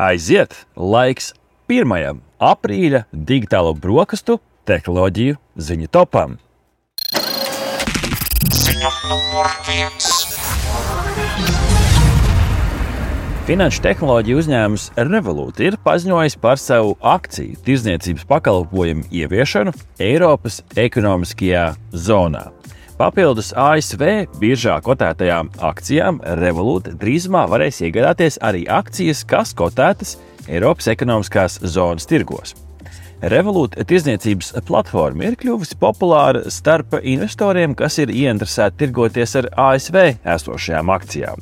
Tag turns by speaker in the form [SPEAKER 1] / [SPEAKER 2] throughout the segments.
[SPEAKER 1] Aiziet laiks pirmajam aprīļa digitālo brokastu tehnoloģiju ziņu topam. Finanšu tehnoloģiju uzņēmums Revolut ir paziņojis par savu akciju tirdzniecības pakalpojumu ieviešanu Eiropas ekonomiskajā zonā. Papildus ASV biržā kotētajām akcijām Revolut drīzumā varēs iegādāties arī akcijas, kas kotētas Eiropas ekonomiskās zonas tirgos. Revolut tirdzniecības platforma ir kļuvusi populāra starp investoriem, kas ir ieinteresēti tirgoties ar ASV esošajām akcijām.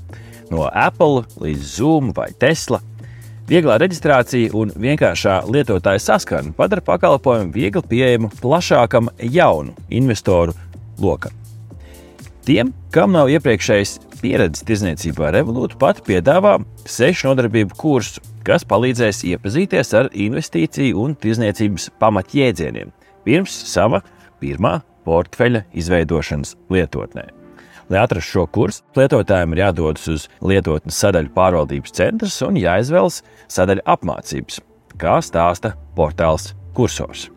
[SPEAKER 1] No Apple līdz Zoom vai Tesla. Vieglā reģistrācija un vienkāršā lietotāja saskaņa padara pakalpojumu viegli pieejamu plašākam jaunu investoru lokam. Tiem, kam nav iepriekšējas pieredzes tirzniecībā, Revolūta pat piedāvā sešu nodarbību kursu, kas palīdzēs iepazīties ar investīciju un tirzniecības pamatjēdzieniem pirms sava pirmā portfeļa izveidošanas lietotnē. Lai atrastu šo kursu, lietotājiem ir jādodas uz lietotnes sadaļu pārvaldības centrs un jāizvēlas sadaļa apmācības, kā stāsta portāls Kursors.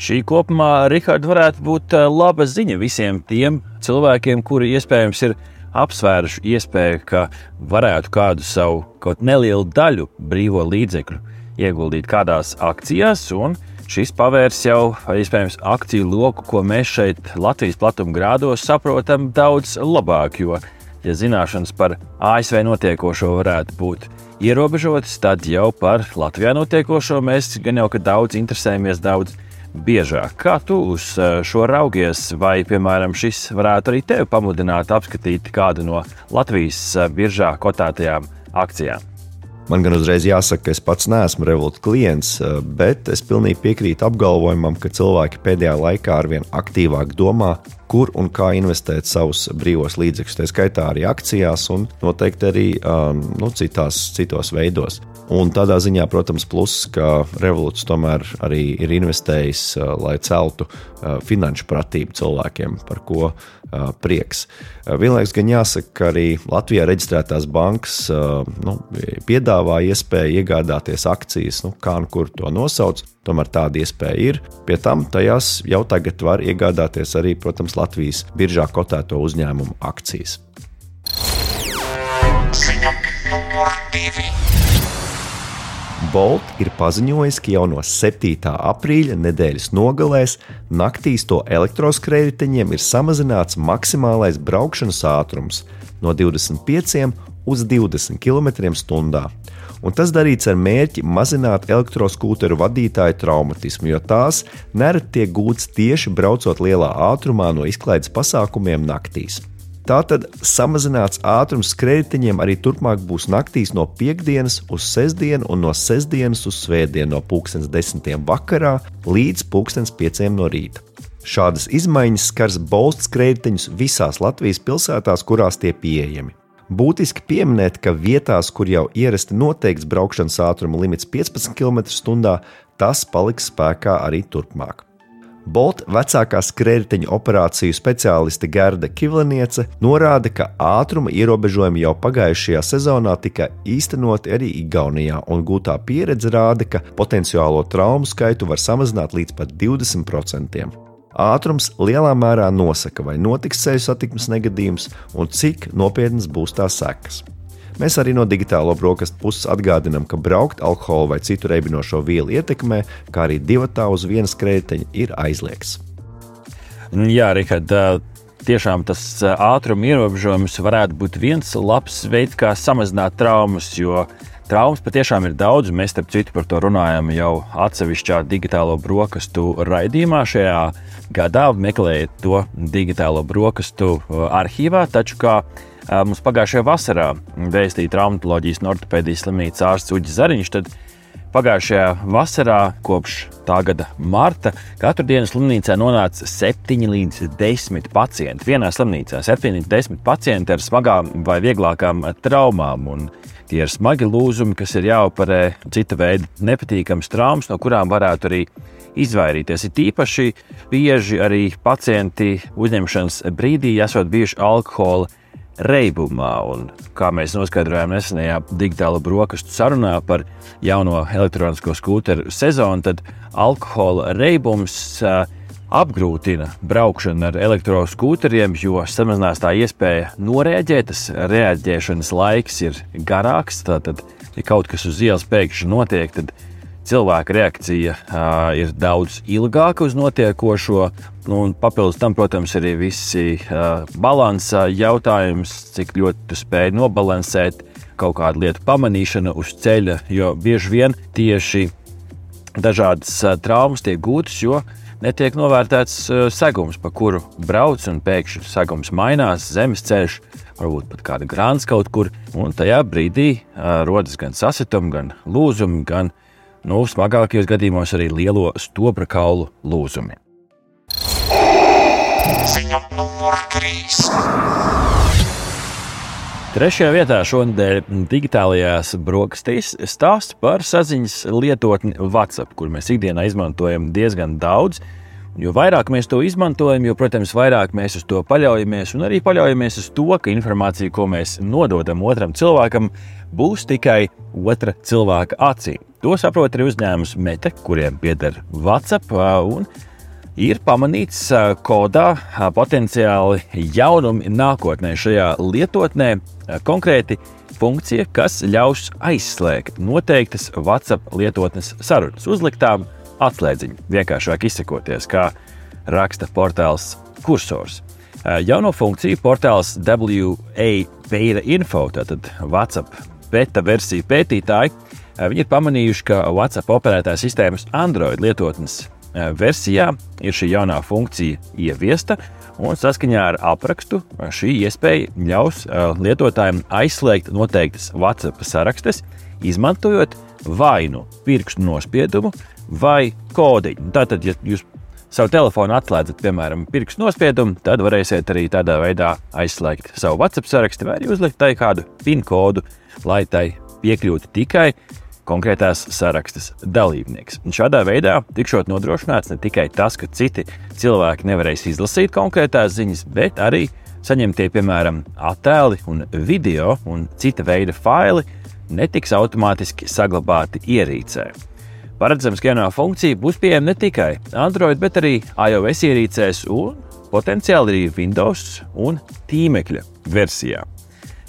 [SPEAKER 1] Šī kopumā, Rihards, varētu būt eh, laba ziņa visiem tiem cilvēkiem, kuri iespējams ir apsvēruši iespēju, ka varētu kādu savu kaut nelielu daļu brīvo līdzekļu ieguldīt kādās akcijās, un šis pavērs jau iespējams akciju loku, ko mēs šeit Latvijas platumgrādos saprotam daudz labāk. Jo, ja zināšanas par ASV notiekošo varētu būt ierobežotas, tad jau par Latvijā notiekošo mēs gan jau daudz interesējamies daudz biežāk. Kā tu uz eh, šo raugies, vai, piemēram, šis varētu arī tevi pamudināt apskatīt kādu no Latvijas eh, biržā kotētajām akcijām?
[SPEAKER 2] Man gan uzreiz jāsaka, ka es pats neesmu Revolut klients, eh, bet es pilnīgi piekrītu apgalvojumam, ka cilvēki pēdējā laikā arvien aktīvāk domā, kur un kā investēt savus brīvos līdzekļus, tā skaitā arī akcijās un noteikti arī um, nu, citās, citos veidos. Un tādā ziņā, protams, pluss, ka Revolūts tomēr arī ir investējis, uh, lai celtu uh, finanšu pratību cilvēkiem, par ko uh, prieks. Vienlaikus gan jāsaka, ka arī Latvijā reģistrētās bankas nu, piedāvā iespēju iegādāties akcijas, nu, kā nu kur to nosauc. Tomēr tāda iespēja ir. Pie tam tajās jau tagad var iegādāties arī, protams, Latvijas biržā kotēto uzņēmumu akcijas. Ziņa. Bolt ir paziņojis, ka jau no 7. aprīļa nedēļas nogalēs naktīs to elektroskrējējiņiem ir samazināts maksimālais braukšanas ātrums no 25 uz 20 km/h. Un tas darīts ar mērķi mazināt elektroskūteru vadītāju traumatismu, jo tās nereti tiek gūtas tieši braucot lielā ātrumā no izklaides pasākumiem naktīs. Tātad samazināts ātrums skrejteņiem arī turpmāk būs naktīs no piekdienas uz sestdienu un no sestdienas uz svētdienu no pulkstens desmitiem vakarā līdz pulkstens pieciem no rīta. Šādas izmaiņas skars bolstu skrejteņus visās Latvijas pilsētās, kurās tie pieejami. Būtiski pieminēt, ka vietās, kur jau ierasti noteikts braukšanas ātruma limits 15 km/h, tas paliks spēkā arī turpmāk. Bolt vecākā skrējēju operāciju speciāliste Gerda Kivliniece norāda, ka ātruma ierobežojumi jau pagājušajā sezonā tika īstenoti arī Igaunijā, un gūtā pieredze rāda, ka potenciālo traumu skaitu var samazināt līdz pat 20%. Ātrums lielā mērā nosaka, vai notiks ceļu satiksmes negadījums un cik nopietnas būs tās sekas. Mēs arī no digitālo brokastu puses atgādinām, ka braukt alkohola vai citu reibinošo vielu ietekmē, kā arī divatā uz vienas krēteņa, ir aizliegts.
[SPEAKER 1] Jā, Rihard, tiešām tas ātruma ierobežojums varētu būt viens labs veids, kā samazināt traumas, jo traumas patiešām ir daudz. Mēs, starp citu, par to runājam jau atsevišķā digitālo brokastu raidījumā. Šajā gadā meklējiet to digitālo brokastu arhīvā, taču kā mums pagājušajā vasarā vēstīja traumatoloģijas un ortopēdijas slimnīcas ārsts Uģis Zariņš. Tad pagājušajā vasarā, kopš tā gada marta, katru dienu slimnīcā nonāca 7 līdz 10 pacienti. Vienā slimnīcā 7 līdz 10 pacienti ar smagām vai vieglākām traumām. Un tie ir smagi lūzumi, kas ir jāoperē, cita veida nepatīkamas traumas, no kurām varētu arī izvairīties. Ir īpaši bieži arī pacienti uzņemšanas brīdī esot bijuši alkohola reibumā. Un, kā mēs noskaidrojām nesenajā digitāla brokastu sarunā par jauno elektronisko skūteru sezonu, tad alkohola reibums apgrūtina braukšanu ar elektroskūteriem, jo samazinās tā iespēja norēģēt. Tas reaģēšanas laiks ir garāks. Tātad, ja kaut kas uz ielas pēkšņi notiek, tad cilvēka reakcija uh, ir daudz ilgāka uz notiekošo. Nu, papildus tam, protams, arī visi uh, balansa jautājums, cik ļoti tu spēj nobalansēt kaut kādu lietu pamanīšanu uz ceļa, jo bieži vien tieši dažādas uh, traumas tiek gūtas, jo netiek novērtēts uh, segums, pa kuru brauc, un pēkšņi segums mainās, zemes ceļš, varbūt pat kāda grāns kaut kur. Un tajā brīdī uh, rodas gan sasitumi, gan lūzumi, gan nu, smagākajos gadījumos arī lielo stobra kaulu lūzumi. Ziņa numur 3. Trešajā vietā šonadēļ digitālajās brokastīs stāsts par saziņas lietotni WhatsApp, kur mēs ikdienā izmantojam diezgan daudz. Jo vairāk mēs to izmantojam, jo, protams, vairāk mēs uz to paļaujamies, un arī paļaujamies uz to, ka informācija, ko mēs nododam otram cilvēkam, būs tikai otra cilvēka acīm. To saprot arī uzņēmums Mete, kuriem pieder WhatsApp. Ir pamanīts kodā potenciāli jaunumi nākotnē šajā lietotnē, konkrēti funkcija, kas ļaus aizslēgt noteiktas WhatsApp lietotnes sarunas uzliktām atslēdziņu. Vienkāršāk izsakoties, kā raksta portāls Cursors. Jauno funkciju portāls WA Beta Info, tātad WhatsApp beta versiju pētītāji, viņi ir pamanījuši, ka WhatsApp operētājs sistēmas Android lietotnes Eh, versijā ir šī jaunā funkcija ieviesta, un saskaņā ar aprakstu šī iespēja ļaus eh, lietotājiem aizslēgt noteiktas WhatsApp sarakstes, izmantojot vai nu pirkstu nospiedumu vai kodiņu. Tātad, ja jūs savu telefonu atslēdzat, piemēram, pirkstu nospiedumu, tad varēsiet arī tādā veidā aizslēgt savu WhatsApp sarakstu vai uzlikt tai kādu PIN kodu, lai tai piekļūtu tikai konkrētās sarakstas dalībnieks. Un šādā veidā tikšot nodrošināts ne tikai tas, ka citi cilvēki nevarēs izlasīt konkrētās ziņas, bet arī saņemtie, piemēram, attēli un video un cita veida faili netiks automātiski saglabāti ierīcē. Paredzams, ka jaunā funkcija būs pieejama ne tikai Android, bet arī iOS ierīcēs un potenciāli arī Windows un tīmekļa versijā.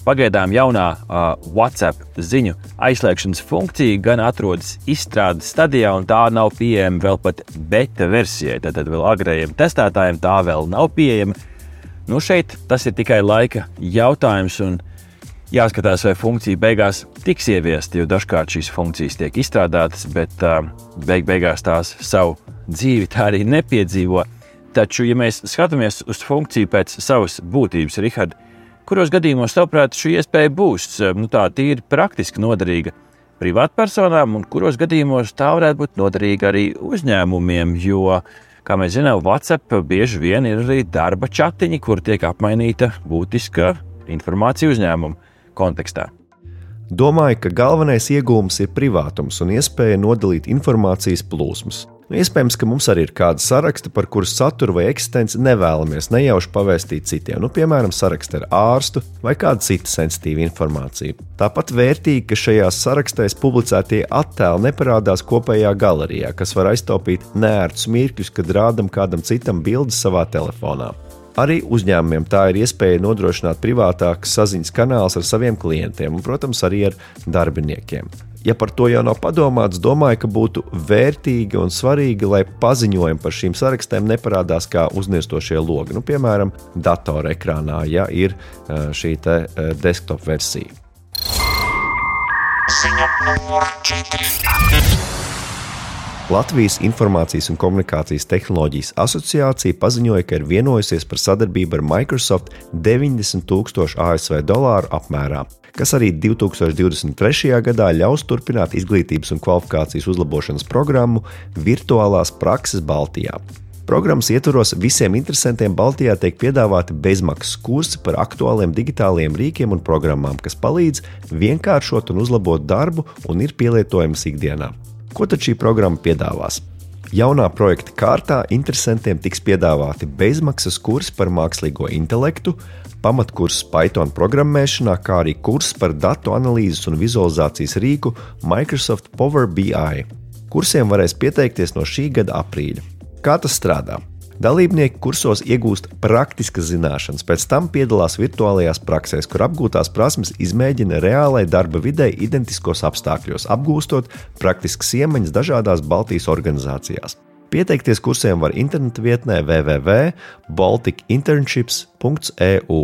[SPEAKER 1] Pagaidām jaunā uh, WhatsApp ziņu aizslēgšanas funkcija gan atrodas izstrādes stadijā, un tā nav pieejama vēl pat beta versijai. Tad vēl agrējiem testētājiem tā vēl nav pieejama. Nu, šeit tas ir tikai laika jautājums, un jāskatās, vai funkcija beigās tiks ieviesta, jo dažkārt šīs funkcijas tiek izstrādātas, bet uh, beig beigās tās savu dzīvi tā arī nepiedzīvo. Taču, ja mēs skatāmies uz funkciju pēc savas būtības, Rihards, Kuros gadījumos, tavuprāt, šī iespēja būs eh, nu, tā tīri praktiski noderīga privātpersonām, un kuros gadījumos tā varētu būt noderīga arī uzņēmumiem, jo, kā mēs zinām, WhatsApp bieži vien ir arī darba chatiņi, kur tiek apmainīta būtiska informācija uzņēmumu kontekstā.
[SPEAKER 2] Domāju, ka galvenais iegūms ir privātums un iespēja nodalīt informācijas plūsmas. Iespējams, ka mums arī ir kāda saraksta, par kuras saturu vai eksistenci nevēlamies nejauši pavēstīt citiem, nu, piemēram, saraksta ar ārstu vai kādu citu sensitīvu informāciju. Tāpat vērtīgi, ka šajās sarakstēs publicētie attēli neparādās kopējā galerijā, kas var aiztaupīt nērtus mirkļus, kad rādam kādam citam bildes savā telefonā. Arī uzņēmumiem tā ir iespēja nodrošināt privātākas saziņas kanālus ar saviem klientiem un, protams, arī ar darbiniekiem ja par to jau nav padomāts, domāju, ka būtu vērtīgi un svarīgi, lai paziņojumi par šīm sarakstiem neparādās kā uzniestošie logi. Nu, piemēram, datora ekrānā, ja ir šī desktop versija. Ziņa numur 4. Latvijas Informācijas un komunikācijas tehnoloģijas asociācija paziņoja, ka ir vienojusies par sadarbību ar Microsoft 90 000 ASV dolāru apmērā kas arī 2023. gadā ļaus turpināt izglītības un kvalifikācijas uzlabošanas programmu Virtuālās prakses Baltijā. Programmas ietvaros visiem interesantiem Baltijā tiek piedāvāti bezmaksas kursi par aktuāliem digitāliem rīkiem un programmām, kas palīdz vienkāršot un uzlabot darbu un ir pielietojamas ikdienā. Ko tad šī programma piedāvās? Jaunā projekta kārtā interesantiem tiks piedāvāti bezmaksas kursi par mākslīgo intelektu, pamatkurs Python programmēšanā, kā arī kurs par datu analīzes un vizualizācijas rīku Microsoft Power BI. Kursiem varēs pieteikties no šī gada aprīļa. Kā tas strādā? Dalībnieki kursos iegūst praktiskas zināšanas, pēc tam piedalās virtuālajās praksēs, kur apgūtās prasmes izmēģina reālai darba vidē identiskos apstākļos, apgūstot praktiskas iemaņas dažādās Baltijas organizācijās. Pieteikties kursiem var interneta vietnē www.balticinternships.eu.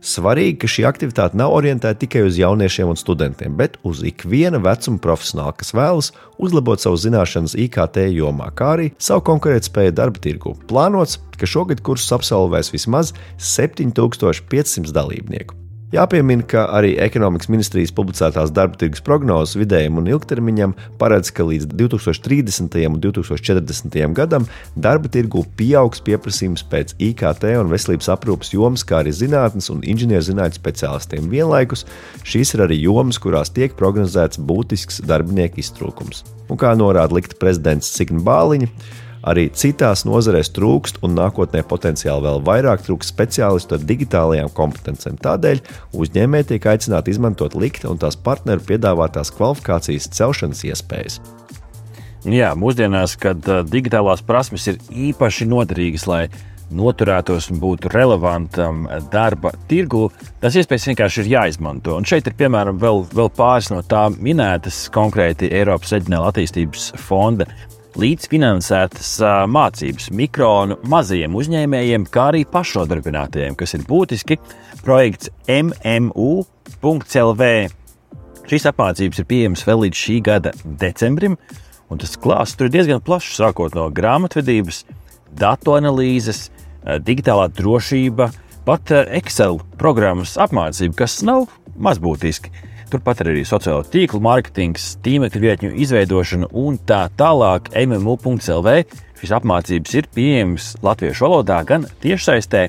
[SPEAKER 2] Svarīgi, ka šī aktivitāte nav orientēta tikai uz jauniešiem un studentiem, bet uz ikviena vecuma profesionāli, kas vēlas uzlabot savu zināšanas IKT jomā, kā arī savu konkurētspēju darba tirgu. Plānots, ka šogad kursus absolvēs vismaz 7500 dalībnieku. Jāpiemina, ka arī ekonomikas ministrijas publicētās darba tirgus prognozes vidējam un ilgtermiņam paredz, ka līdz 2030. un 2040. gadam darba tirgu pieaugs pieprasījums pēc IKT un veselības aprūpas jomas, kā arī zinātnes un inženierzinātņu speciālistiem. Vienlaikus šīs ir arī jomas, kurās tiek prognozēts būtisks darbinieku iztrūkums. Un kā norāda likta prezidents Signa Bāliņa, Arī citās nozarēs trūkst un nākotnē potenciāli vēl vairāk trūks speciālistu ar digitālajām kompetencēm. Tādēļ uzņēmēji tiek aicināti izmantot likta un tās partneru piedāvātās kvalifikācijas celšanas iespējas.
[SPEAKER 1] Jā, mūsdienās, kad digitālās prasmes ir īpaši noderīgas, lai noturētos un būtu relevantam darba tirgu, tas iespējas vienkārši ir jāizmanto. Un šeit ir piemēram vēl, vēl pāris no tām minētas konkrēti Eiropas Reģionāla attīstības fonda līdzfinansētas mācības mikro un mazajiem uzņēmējiem, kā arī pašnodarbinātajiem, kas ir būtiski projekts MMU.CLV. Šīs apmācības ir pieejamas vēl līdz šī gada decembrim, un tas klāsts tur ir diezgan plašs, sākot no grāmatvedības, datu analīzes, digitālā drošība, pat Excel programmas apmācība, kas nav mazbūtiski. Turpat ir arī sociālo tīklu mārketings, tīmekļa vietņu izveidošana un tā tālāk. MMU.CLV šīs apmācības ir pieejamas latviešu valodā gan tiešsaistē,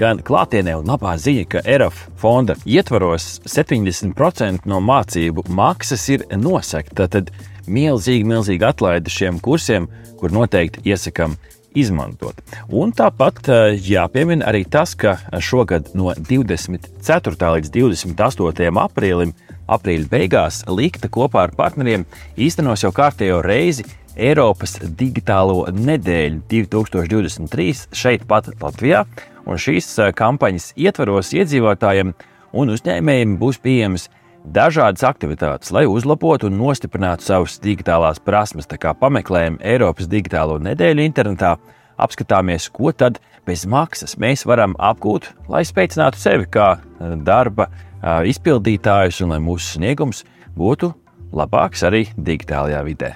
[SPEAKER 1] gan klātienē. Un labā ziņa, ka ERAF fonda ietvaros 70% no mācību maksas ir nosegta. Tad milzīgi, milzīgi atlaide šiem kursiem, kur noteikti iesakām izmantot. Un tāpat jāpiemina arī tas, ka šogad no 24. līdz 28. aprīlim aprīļa beigās Likta kopā ar partneriem īstenos jau kārtējo reizi Eiropas digitālo nedēļu 2023 šeit pat Latvijā. Un šīs eh, kampaņas ietvaros iedzīvotājiem un uzņēmējiem būs pieejamas dažādas aktivitātes, lai uzlabotu un nostiprinātu savas digitālās prasmes. Tā kā pameklējam Eiropas digitālo nedēļu internetā, apskatāmies, ko tad bez maksas mēs varam apgūt, lai spēcinātu sevi kā eh, darba izpildītājus un lai mūsu sniegums būtu labāks arī digitālajā vidē.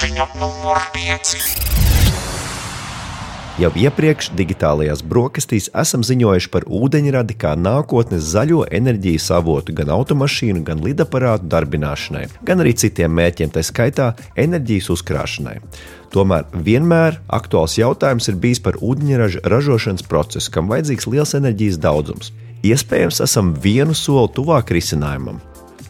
[SPEAKER 1] Ziņa numur 5.
[SPEAKER 2] Jau iepriekš digitālajās brokastīs esam ziņojuši par ūdeņradi kā nākotnes zaļo enerģijas avotu gan automašīnu, gan lidaparātu darbināšanai, gan arī citiem mērķiem, tā skaitā enerģijas uzkrāšanai. Tomēr vienmēr aktuāls jautājums ir bijis par ūdeņraža ražošanas procesu, kam vajadzīgs liels enerģijas daudzums. Iespējams, esam vienu soli tuvāk risinājumam.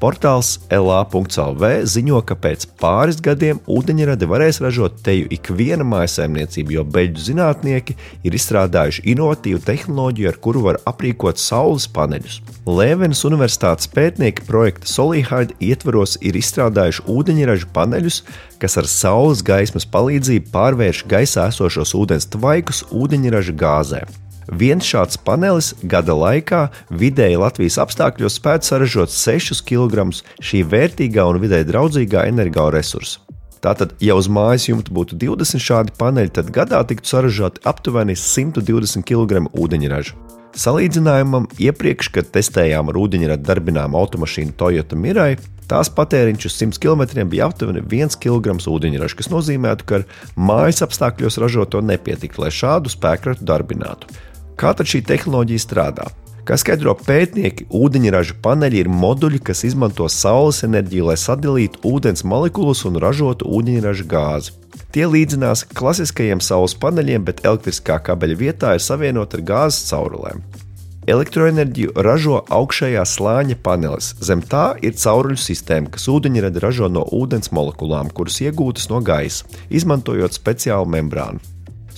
[SPEAKER 2] Portāls LA.CLV ziņo, ka pēc pāris gadiem ūdeņradi varēs ražot teju ikviena mājsaimniecība, jo beļģu zinātnieki ir izstrādājuši inovatīvu tehnoloģiju, ar kuru var aprīkot saules paneļus. Lēvenas Universitātes pētnieki projekta Solihard ietvaros ir izstrādājuši ūdeņraža paneļus, kas ar saules gaismas palīdzību pārvērš gaisā esošos ūdens tvaikus ūdeņraža gāzē. Viens šāds panelis gada laikā vidēji Latvijas apstākļos spētu saražot 6 kg šī vērtīgā un vidē draudzīgā energoresursa. Tātad, ja uz mājas jumta būtu 20 šādi paneļi, tad gadā tiktu saražoti aptuveni 120 kg ūdeņraža. Salīdzinājumam, iepriekš, kad testējām ar ūdeņradu darbināmu automašīnu Toyota Mirai, tās patēriņš uz 100 km bija aptuveni 1 kg ūdeņraža, kas nozīmētu, ka mājas apstākļos ražoto nepietiktu, lai šādu spēkratu darbinātu. Kā tad šī tehnoloģija strādā? Kā skaidro pētnieki, ūdeņraža paneļi ir moduļi, kas izmanto saules enerģiju, lai sadalītu ūdens molekulas un ražotu ūdeņraža gāzi. Tie līdzinās klasiskajiem saules paneļiem, bet elektriskā kabeļa vietā ir savienoti ar gāzes caurulēm. Elektroenerģiju ražo augšējā slāņa panelis. Zem tā ir cauruļu sistēma, kas ūdeņradi ražo no ūdens molekulām, kuras iegūtas no gaisa, izmantojot speciālu membrānu.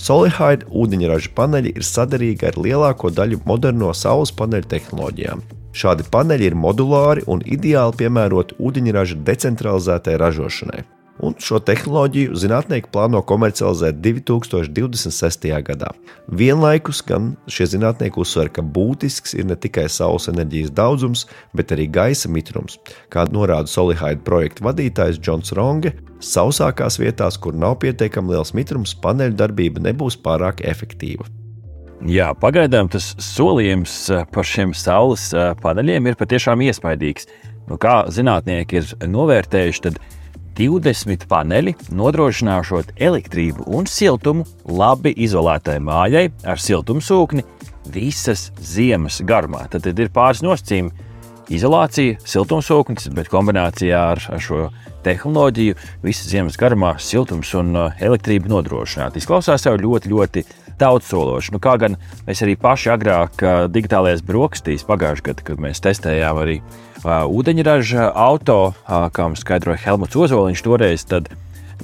[SPEAKER 2] Solihide ūdeņraža paneļi ir sadarīgi ar lielāko daļu moderno saules paneļu tehnoloģijām. Šādi paneļi ir modulāri un ideāli piemēroti ūdeņraža decentralizētai ražošanai un šo tehnoloģiju zinātnieki plāno komercializēt 2026. gadā. Vienlaikus gan šie zinātnieki uzsver, ka būtisks ir ne tikai saules enerģijas daudzums, bet arī gaisa mitrums. Kā norāda Solihide projekta vadītājs Džons Ronge, sausākās vietās, kur nav pietiekami liels mitrums, paneļu darbība nebūs pārāk efektīva.
[SPEAKER 1] Jā, pagaidām tas solījums par šiem saules paneļiem ir patiešām iespaidīgs. Nu, kā zinātnieki ir novērtējuši, tad 20 paneļi nodrošināšot elektrību un siltumu labi izolētai mājai ar siltumsūkni visas ziemas garumā. Tad, tad ir pāris nosacījumi. Izolācija, siltumsūknis, bet kombinācijā ar, ar šo tehnoloģiju visas ziemas garumā siltums un uh, elektrība nodrošināta. Izklausās jau ļoti, ļoti daudzsološi. Nu, kā gan mēs arī paši agrāk uh, digitālajās brokastīs pagājušajā gadā, kad mēs testējām arī uh, ūdeņraža auto, kā mums skaidroja Helmuts Ozoliņš toreiz, tad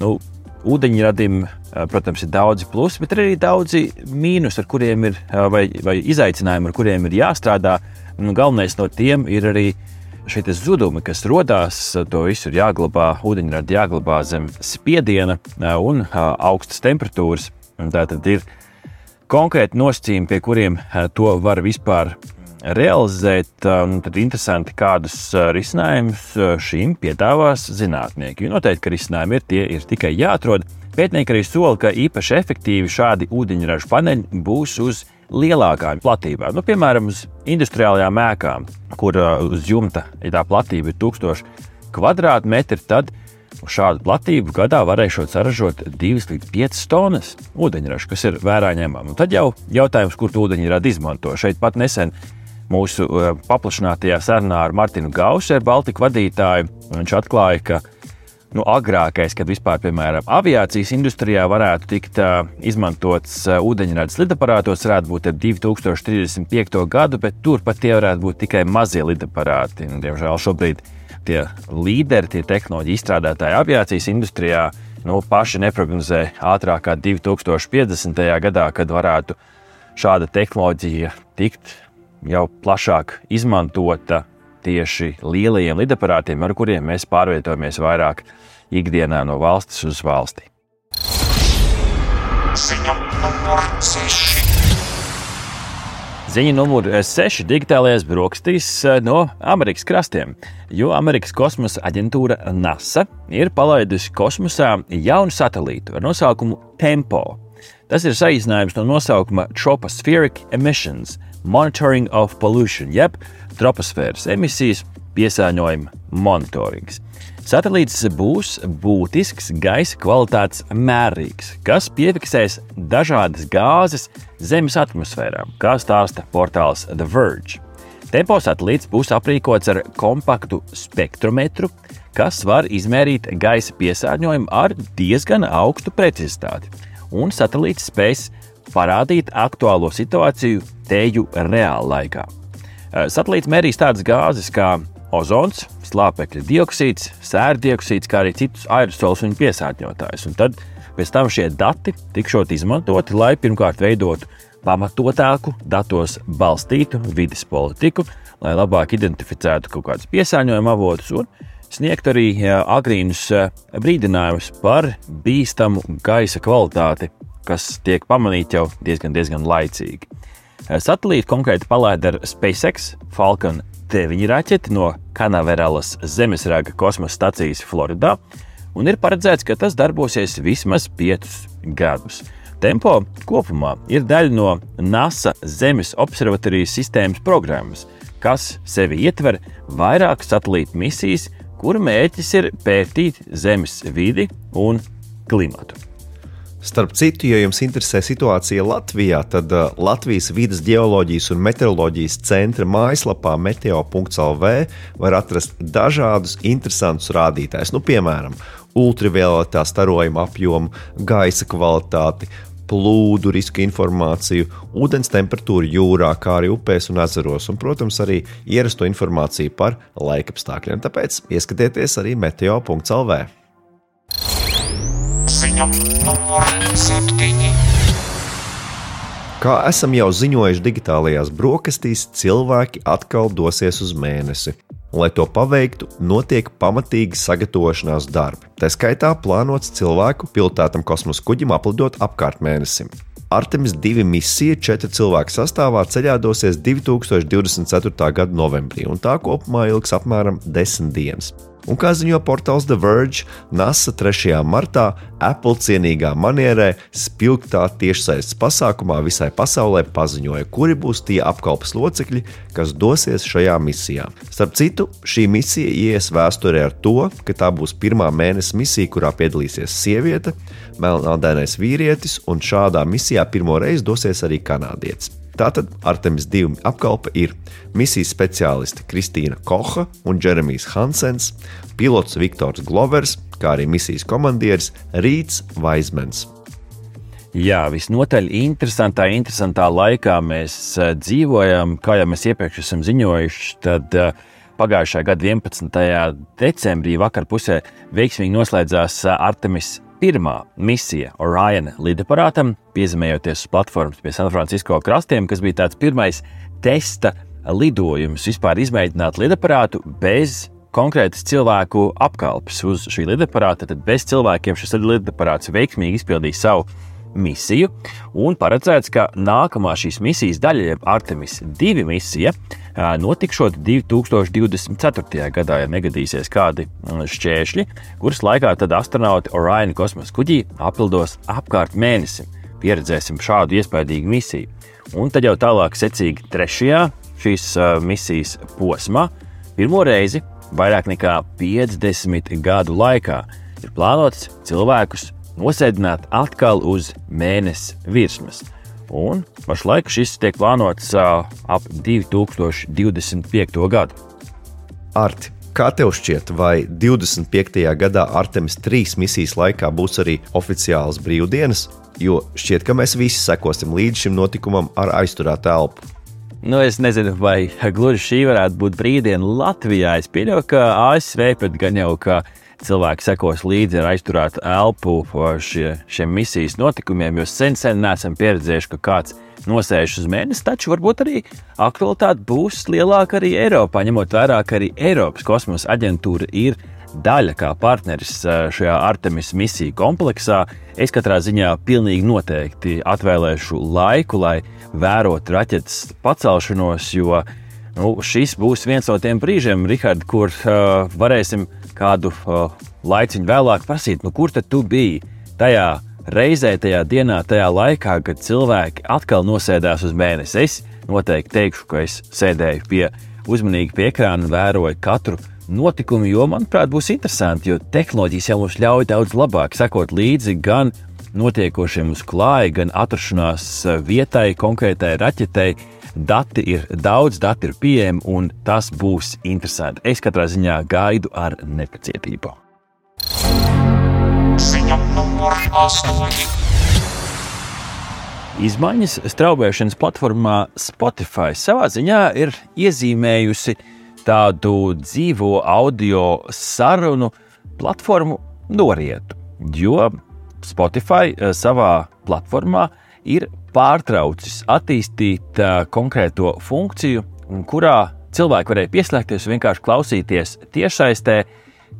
[SPEAKER 1] nu, ūdeņradim, protams, ir daudzi plusi, bet arī daudzi mīnus, ar kuriem ir, vai, vai izaicinājumi, ar kuriem ir jāstrādā. Nu, galvenais no tiem ir arī šie zudumi, kas radās. To visu ir jāglabā, ūdeņradi jāglabā zem spiediena un augstas temperatūras. Tā tad ir konkrēti nosacījumi, pie kuriem to var vispār realizēt, tad interesanti, kādus risinājumus šīm piedāvās zinātnieki. Jo noteikti, ka risinājumi ir tie, ir tikai jāatrod. Pētnieki arī sola, ka īpaši efektīvi šādi ūdeņraža paneļi būs uz lielākām platībām. Nu, piemēram, uz industriālajām ēkām, kur uz jumta, ja tā platība ir 1000 kvadrātmetri, tad šādu platību gadā varēšot saražot 2 līdz 5 tonnas ūdeņraža, kas ir vērā ņemama. Tad jau jautājums, kur to ūdeņradi izmanto. Šeit pat nesen mūsu uh, paplašinātajā sarunā ar Martinu Gausu, Baltiku vadītāju. Viņš atklāja, ka nu, agrākais, kad vispār, piemēram, aviācijas industrijā varētu tikt uh, izmantots uh, ūdeņradas lidaparātos, varētu būt 2035. gadu, bet turpat tie varētu būt tikai mazie lidaparāti. Un, diemžēl šobrīd tie līderi, tie tehnoloģija izstrādātāji aviācijas industrijā nu, paši neprognozē ātrāk kā 2050. gadā, kad varētu šāda tehnoloģija tikt jau plašāk izmantota tieši lielajiem lidaparātiem, ar kuriem mēs pārvietojamies vairāk ikdienā no valstis uz valsti. Ziņa numur 6. Ziņa numur 6 digitālajās brokastīs eh, no Amerikas krastiem, jo Amerikas kosmosa aģentūra NASA ir palaidusi kosmosā jaunu satelītu ar nosaukumu Tempo. Tas ir saīsinājums no nosaukuma Tropospheric Emissions – Monitoring of Pollution, jeb troposfēras emisijas piesārņojuma monitorings. Satelīts būs būtisks gaisa kvalitātes mērīgs, kas piefiksēs dažādas gāzes Zemes atmosfērā, kā stāsta portāls The Verge. Tempo satelīts būs aprīkots ar kompaktu spektrometru, kas var izmērīt gaisa piesārņojumu ar diezgan augstu precizitāti, un satelīts spēs parādīt aktuālo situāciju teju reāla laikā. Eh, satelīts mērīs tādas gāzes kā ozons, slāpekļa dioksīds, sērdioksīds, kā arī citus aerosolus un piesārņotājus. Un tad pēc tam šie dati tikšot izmantoti, lai pirmkārt veidotu pamatotāku, datos balstītu vidas politiku, lai labāk identificētu kaut kādus piesārņojuma avotus un sniegt arī agrīnus brīdinājumus par bīstamu gaisa kvalitāti kas tiek pamanīti jau diezgan, diezgan laicīgi. Satelīti konkrēti palaida ar SpaceX Falcon 9 raķeti no Kanaveralas zemesrāga kosmosa stacijas Floridā, un ir paredzēts, ka tas darbosies vismaz 5 gadus. Tempo kopumā ir daļa no NASA Zemes observatorijas sistēmas programmas, kas sevi ietver vairākas satelītu misijas, kuru mērķis ir pētīt Zemes vidi un klimatu.
[SPEAKER 2] Starp citu, ja jums interesē situācija Latvijā, tad uh, Latvijas vidas geoloģijas un meteoroloģijas centra mājaslapā meteo.lv var atrast dažādus interesantus rādītājus, nu, piemēram, ultravioletā starojuma apjomu, gaisa kvalitāti, plūdu riska informāciju, ūdens temperatūru jūrā, kā arī upēs un ezeros, un, protams, arī ierasto informāciju par laikapstākļiem. Tāpēc ieskatieties arī meteo.lv. Ziņa numur 7. Kā esam jau ziņojuši digitālajās brokastīs, cilvēki atkal dosies uz mēnesi. Lai to paveiktu, notiek pamatīgi sagatavošanās darbi. Tā skaitā plānots cilvēku pilotētam kosmosa kuģim aplidot apkārt mēnesim. Artemis 2 misija četru cilvēku sastāvā ceļā dosies 2024. gada novembrī, un tā kopumā ilgs apmēram 10 dienas. Un kā ziņo portāls The Verge, NASA 3. martā Apple cienīgā manierē spilgtā tiešsaistes pasākumā visai pasaulē paziņoja, kuri būs tie apkalpes locekļi, kas dosies šajā misijā. Starp citu, šī misija ies vēsturē ar to, ka tā būs pirmā mēneša misija, kurā piedalīsies sieviete, melnādainais vīrietis, un šādā misijā pirmo reizi dosies arī kanādietis. Tātad Artemis 2 apkalpe ir misijas speciālisti Kristīna Koha un Jeremijs Hansens, pilots Viktors Glovers, kā arī misijas komandieris Rīts Vaismens.
[SPEAKER 1] Jā, visnotaļ interesantā, interesantā laikā mēs uh, dzīvojam, kā jau mēs iepriekš esam ziņojuši. Tad uh, pagājušā gada 11. decembrī vakar pusē veiksmīgi noslēdzās uh, Artemis pirmā misija Orion lidaparātam, piezemējoties uz platformas pie San Francisco krastiem, kas bija tāds pirmais testa lidojums, vispār izmēģināt lidaparātu bez konkrētas cilvēku apkalpes uz šī lidaparāta. Tad bez cilvēkiem šis lidaparāts veiksmīgi izpildīja savu misiju, un paredzēts, ka nākamā šīs misijas daļa, jeb Artemis 2 misija, notikšot 2024. gadā, ja negadīsies kādi šķēršļi, kuras laikā tad astronauti Orion kosmosa kuģī apildos apkārt mēnesim. Pieredzēsim šādu iespaidīgu misiju. Un tad jau tālāk, secīgi trešajā šīs misijas posmā, pirmo reizi vairāk nekā 50 gadu laikā ir plānots cilvēkus nosēdināt atkal uz mēnesi virsmas. Un pašlaik šis tiek plānots ap 2025. gadu.
[SPEAKER 2] Arti, kā tev šķiet, vai 25. gadā Artemis 3 misijas laikā būs arī oficiāls brīvdienas? Jo šķiet, ka mēs visi sekosim līdz šim notikumam ar aizturētu elpu.
[SPEAKER 1] Nu, es nezinu, vai gluži šī varētu būt brīvdiena Latvijā. Es pieņemu, ka ASV pat gan jau ka cilvēki sekos līdzi ar aizturētu elpu šie, šiem misijas notikumiem, jo sen, sen neesam pieredzējuši, ka kāds nosēž uz mēnesi, taču varbūt arī aktualitāte būs lielāka arī Eiropā, ņemot vērā, ka arī Eiropas kosmosa aģentūra ir daļa kā partneris šajā Artemis misiju kompleksā. Es katrā ziņā pilnīgi noteikti atvēlēšu laiku, lai vērotu raķetes pacelšanos, jo nu, šis būs viens no tiem brīžiem, Rihard, kur uh, varēsim kādu uh, laiciņu vēlāk prasīt, nu, kur tad tu biji tajā reizē, tajā dienā, tajā laikā, kad cilvēki atkal nosēdās uz mēnesi. Es noteikti teikšu, ka es sēdēju pie uzmanīgi pie ekrāna un vēroju katru notikumu, jo, manuprāt, būs interesanti, jo tehnoloģijas jau mums ļauj daudz labāk sekot līdzi gan notiekošiem uz klāja, gan atrašanās vietai, konkrētai raķetei, Dati ir daudz, dati ir pieejami, un tas būs interesanti. Es katrā ziņā gaidu ar nepacietību. Ziņa numur 8. Izmaiņas straubēšanas platformā Spotify savā ziņā ir iezīmējusi tādu dzīvo audio sarunu platformu norietu, jo Spotify eh, savā platformā ir pārtraucis attīstīt uh, konkrēto funkciju, kurā cilvēki varēja pieslēgties un vienkārši klausīties tiešsaistē,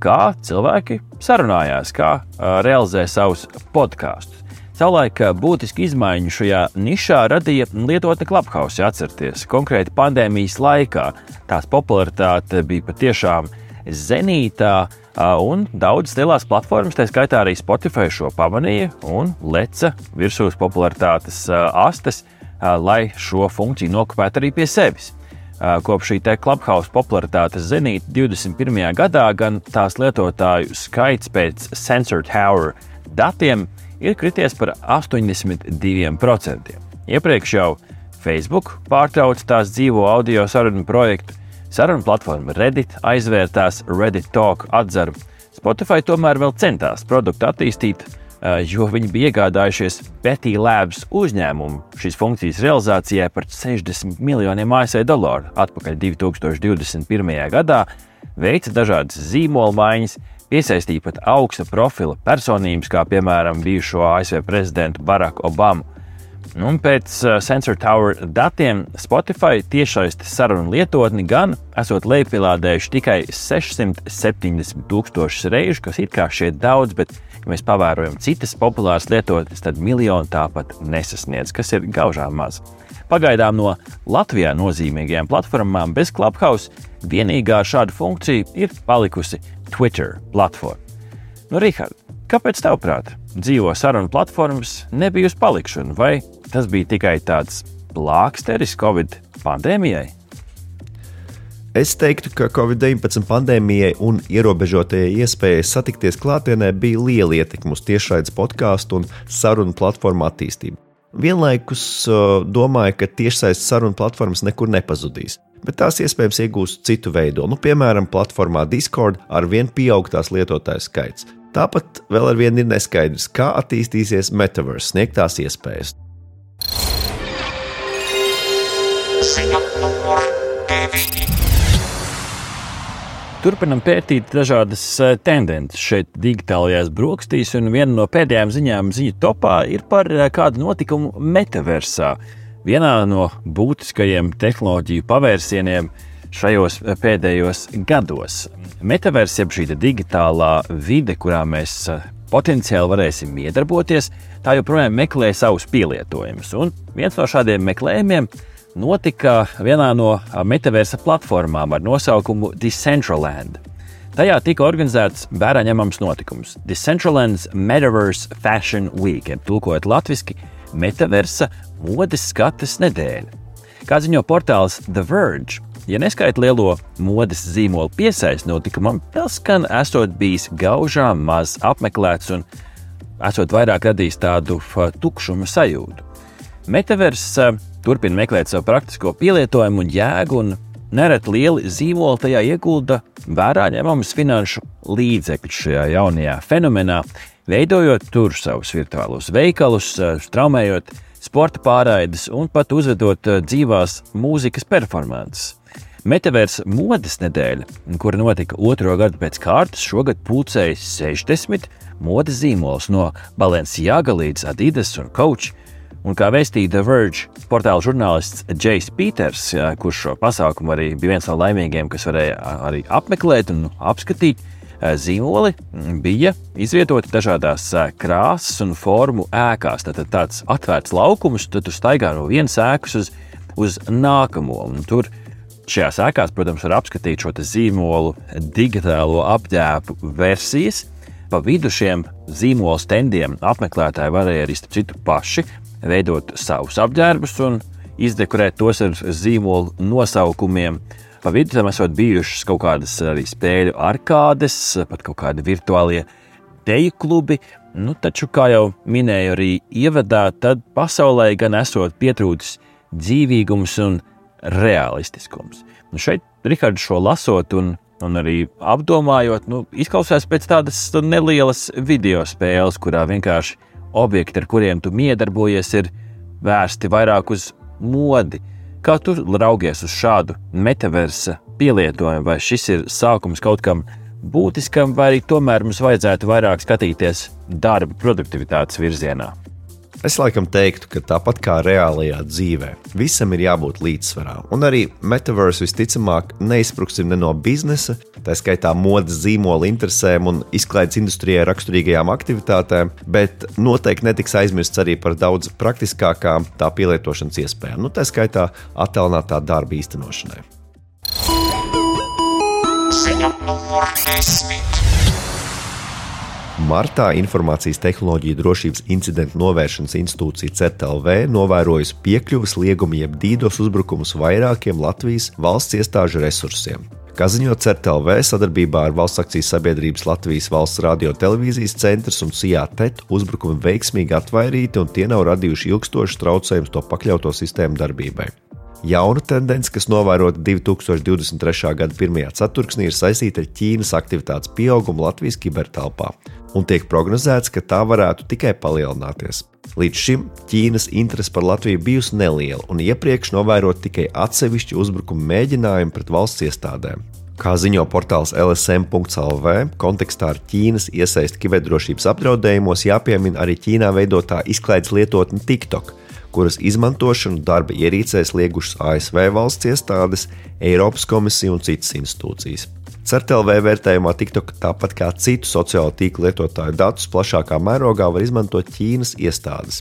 [SPEAKER 1] kā cilvēki sarunājās, kā uh, realizē savus podkāstus. Savulaik būtiski izmaiņu šajā nišā radīja lietotne Clubhouse, atcerieties, konkrēti pandēmijas laikā. Tās popularitāte bija patiešām zenītā, Un daudzas lielās platformas, tā skaitā arī Spotify, šo pamanīja un leca virsū popularitātes astes, lai šo funkciju nokopētu arī pie sevis. Kopš šī Clubhouse popularitātes zenīta 21. gadā gan tās lietotāju skaits pēc Sensor Tower datiem ir krities par 82%. Iepriekš jau Facebook pārtrauca tās dzīvo audio sarunu projektu, Sarunu platforma Reddit aizvērtās Reddit Talk atzaru. Spotify tomēr vēl centās produktu attīstīt, jo viņi bija iegādājušies Betty Labs uzņēmumu šīs funkcijas realizācijai par 60 miljoniem ASV dolāru atpakaļ 2021. gadā, veica dažādas zīmola maiņas, piesaistīja pat augsta profila personības, kā piemēram bijušo ASV prezidentu Baracku Obamu. Nu, pēc uh, Sensor Tower datiem Spotify tiešsaistes sarunu lietotni gan esot lejupielādējuši tikai 670 tūkstošus reižu, kas it kā šķiet daudz, bet, ja mēs pavērojam citas populāras lietotnes, tad miljonu tāpat nesasniedz, kas ir gaužām maz. Pagaidām no Latvijā nozīmīgajām platformām bez Clubhouse vienīgā šāda funkcija ir palikusi Twitter platforma. Nu, Rihard, kāpēc tavuprāt dzīvo sarunu platformas nebija uz palikšanu, vai tas bija tikai tāds plāksteris Covid pandēmijai?
[SPEAKER 2] Es teiktu, ka Covid-19 pandēmijai un ierobežotajai iespējai satikties klātienē bija liela ietekme uz tiešraides podkāstu un sarunu platformu attīstību. Vienlaikus domāju, ka tiešsaistes sarunu platformas nekur nepazudīs, bet tās iespējams iegūs citu veidu. Nu, piemēram, platformā Discord ar vien pieaugtās lietotāju skaits. Tāpat vēl ar vienu ir neskaidrs, kā attīstīsies metaverse sniegtās iespējas.
[SPEAKER 1] Turpinam pētīt dažādas e, tendences šeit, digitālajās brokastīs, un viena no pēdējām ziņām ziņu topā ir par e, kādu notikumu metaversā. Vienā no būtiskajiem tehnoloģiju pavērsieniem šajos e, pēdējos gados. Metavers, jeb šī digitālā vide, kurā mēs potenciāli varēsim iedarboties, tā joprojām meklē savus pielietojumus. Un viens no šādiem meklējumiem notika vienā no metaversa platformām ar nosaukumu Decentraland. Tajā tika organizēts vērā ņemams notikums - Decentraland's Metaverse Fashion Week, jeb tulkojot latviešu metaversa modes skates nedēļa. Kā ziņo portāls The Verge, Ja neskaita lielo modes zīmolu piesaisti notikumam, gan esot bijis gaužām maz apmeklēts un esot vairāk radījis tādu tukšuma sajūtu. Metavers turpina meklēt savu praktisko pielietojumu un jēgu, un nereti lieli zīmoli tajā iegulda vērā ņemamus finanšu līdzekļus šajā jaunajā fenomenā, veidojot tur savus virtuālos veikalus, straumējot sporta pārraides un pat uzvedot dzīvās mūzikas performances. Metaversa modes nedēļa, kura notika otro gadu pēc kārtas, šogad pulcēja 60 modes zīmolus no Balenciaga līdz Adidas un Coach. Un kā vēstīja The Verge portāla žurnālists Jais Peters, kurš šo pasākumu arī bija viens no laimīgiem, kas varēja arī apmeklēt un apskatīt, zīmoli bija izvietoti dažādās krāsas un formu ēkās. Tad tāds atvērts laukums, tad tu staigā no vienas ēkas uz, uz nākamo. Tur Šajās ēkās, protams, var apskatīt šo zīmolu digitālo apģērbu versijas. Pa vidu šiem zīmolu standiem apmeklētāji varēja arī citu paši veidot savus apģērbus un izdekorēt tos ar zīmolu nosaukumiem. Pa vidu tam esot bijušas kaut kādas arī spēļu arkādes, pat kaut kādi virtuālie teju klubi. Nu, taču, kā jau minēju, arī ievadā, tad pasaulē gan esot pietrūcis dzīvīgums un realistiskums. Nu šeit, Rihards, šo lasot un, un arī apdomājot, nu, izklausās pēc tādas nelielas video spēles, kurā vienkārši objekti, ar kuriem tu miedarbojies, ir vērsti vairāk uz modi. Kā tu raugies uz šādu metaversa pielietojumu, vai šis ir sākums kaut kam būtiskam, vai arī tomēr mums vajadzētu vairāk skatīties darba produktivitātes virzienā?
[SPEAKER 2] Es laikam teiktu, ka tāpat kā reālajā dzīvē, visam ir jābūt līdzsvarā. Un arī metaverse visticamāk neizpruksim ne no biznesa, tā skaitā modes zīmola interesēm un izklaides industrijai raksturīgajām aktivitātēm, bet noteikti netiks aizmirsts arī par daudz praktiskākām tā pielietošanas iespējām, nu, tā skaitā attēlinātā darba īstenošanai. Ziņa numur 10. Martā Informācijas tehnoloģiju drošības incidentu novēršanas institūcija CETLV novērojusi piekļuves liegumu jeb dīdos uzbrukumus vairākiem Latvijas valsts iestāžu resursiem. Kā ziņo CERTLV sadarbībā ar valsts akcijas sabiedrības Latvijas valsts radio televīzijas centrs un CIA TET uzbrukumi veiksmīgi atvairīti un tie nav radījuši ilgstošus traucējumus to pakļauto sistēmu darbībai. Jauna tendence, kas novērota 2023. gada pirmajā ceturksnī, ir saistīta ar Ķīnas aktivitātes pieaugumu Latvijas kibertelpā. un tiek prognozēts, ka tā varētu tikai palielināties. Līdz šim Ķīnas interese par Latviju bijusi neliela un iepriekš novērot tikai atsevišķi uzbrukumu mēģinājumi pret valsts iestādēm. Kā ziņo portāls LSM.CLV, kontekstā ar Ķīnas iesaisti kiberdrošības apdraudējumos jāpiemina arī Ķīnā veidotā izklaides lietotne TikTok, kuras izmantošanu darba ierīcēs liegušas ASV valsts iestādes, Eiropas komisija un citas institūcijas. CERTLV vērtējumā TikTok, tāpat kā citu sociālo tīklu lietotāju datus, plašākā mērogā var izmantot Ķīnas iestādes.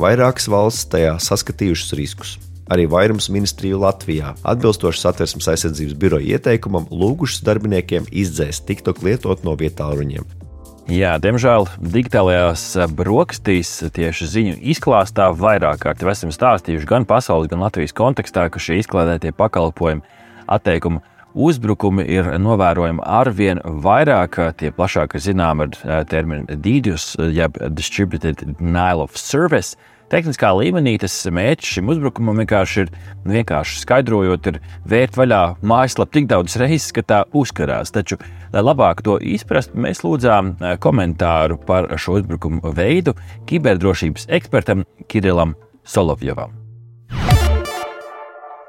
[SPEAKER 2] Vairākas valsts tajā saskatījušas riskus. Arī vairums ministriju Latvijā, atbilstoši satversmes aizsardzības biroja ieteikumam, lūgušas darbiniekiem izdzēst TikTok lietot no vietāluņiem.
[SPEAKER 1] Jā, diemžēl digitālajās brokastīs tieši ziņu izklāstā vairāk kārt esam stāstījuši gan pasaules, gan Latvijas kontekstā, ka šie izklādētie pakalpojumi atteikumi uzbrukumi ir novērojami arvien vairāk. Tie plašāk zinām ar eh, terminu DDoS, jeb Distributed Denial of Service. Tehniskā līmenī tas mērķis šim uzbrukumam vienkārši ir vienkārši skaidrojot, ir vērt vaļā mājaslapu tik daudz reizes, ka tā uzkarās. Taču, lai labāk to izprastu, mēs lūdzām eh, komentāru par šo uzbrukumu veidu kiberdrošības ekspertam Kirillam Solovjovam.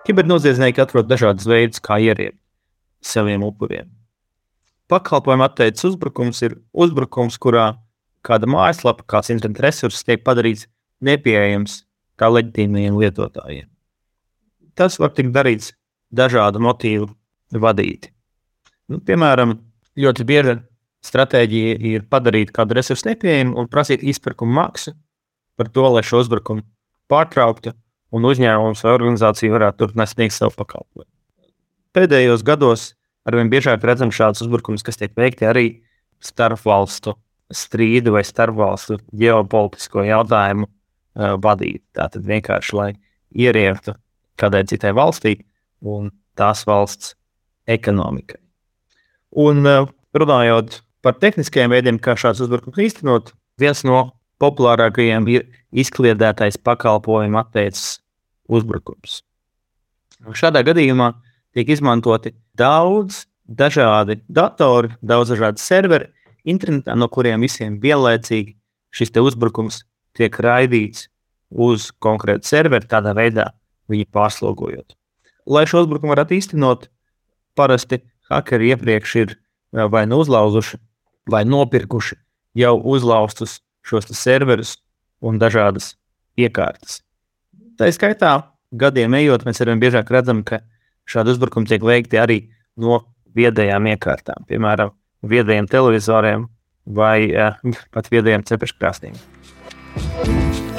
[SPEAKER 3] Kibernoziedznieki atrod dažādas veidus, kā ieriet saviem upuriem. Pakalpojuma atteicis uzbrukums ir uzbrukums, kurā kāda mājaslapa, kāds interneta resurss tiek padarīts nepieejams kā leģitīmiem lietotājiem. Tas var tikt darīts dažādu motīvu vadīti. Nu, piemēram, ļoti bieža stratēģija ir padarīt kādu resursu nepieejamu un prasīt izpirkuma maksu par to, lai šo uzbrukumu pārtrauktu un uzņēmums vai organizācija varētu turpināt sniegt savu pakalpojumu. Pēdējos gados arvien biežāk redzam šādus uzbrukumus, kas tiek veikti arī starpvalstu strīdu vai starpvalstu ģeopolitisko jautājumu uh, vadīt. Tātad vienkārši, lai ieriektu kādai citai valstī un tās valsts ekonomikai. Un uh, runājot par tehniskajiem veidiem, kā šāds uzbrukums īstenot, viens no populārākajiem ir izkliedētais pakalpojumu atteicis uzbrukums. Šādā gadījumā tiek izmantoti daudz dažādi datori, daudz dažādi serveri internetā, no kuriem visiem vienlaicīgi šis uzbrukums tiek raidīts uz konkrētu serveri, tādā veidā viņu pārslogojot. Lai šo uzbrukumu varētu īstenot, parasti hakeri iepriekš ir vai nu uzlauzuši, vai nopirkuši jau uzlaustus šos serverus un dažādas iekārtas. Tā skaitā, gadiem ejot, mēs arvien biežāk redzam, ka šādi uzbrukumi tiek veikti arī no viedajām iekārtām, piemēram, viedajiem televizoriem vai uh, pat viedajiem cepeškrāstīm.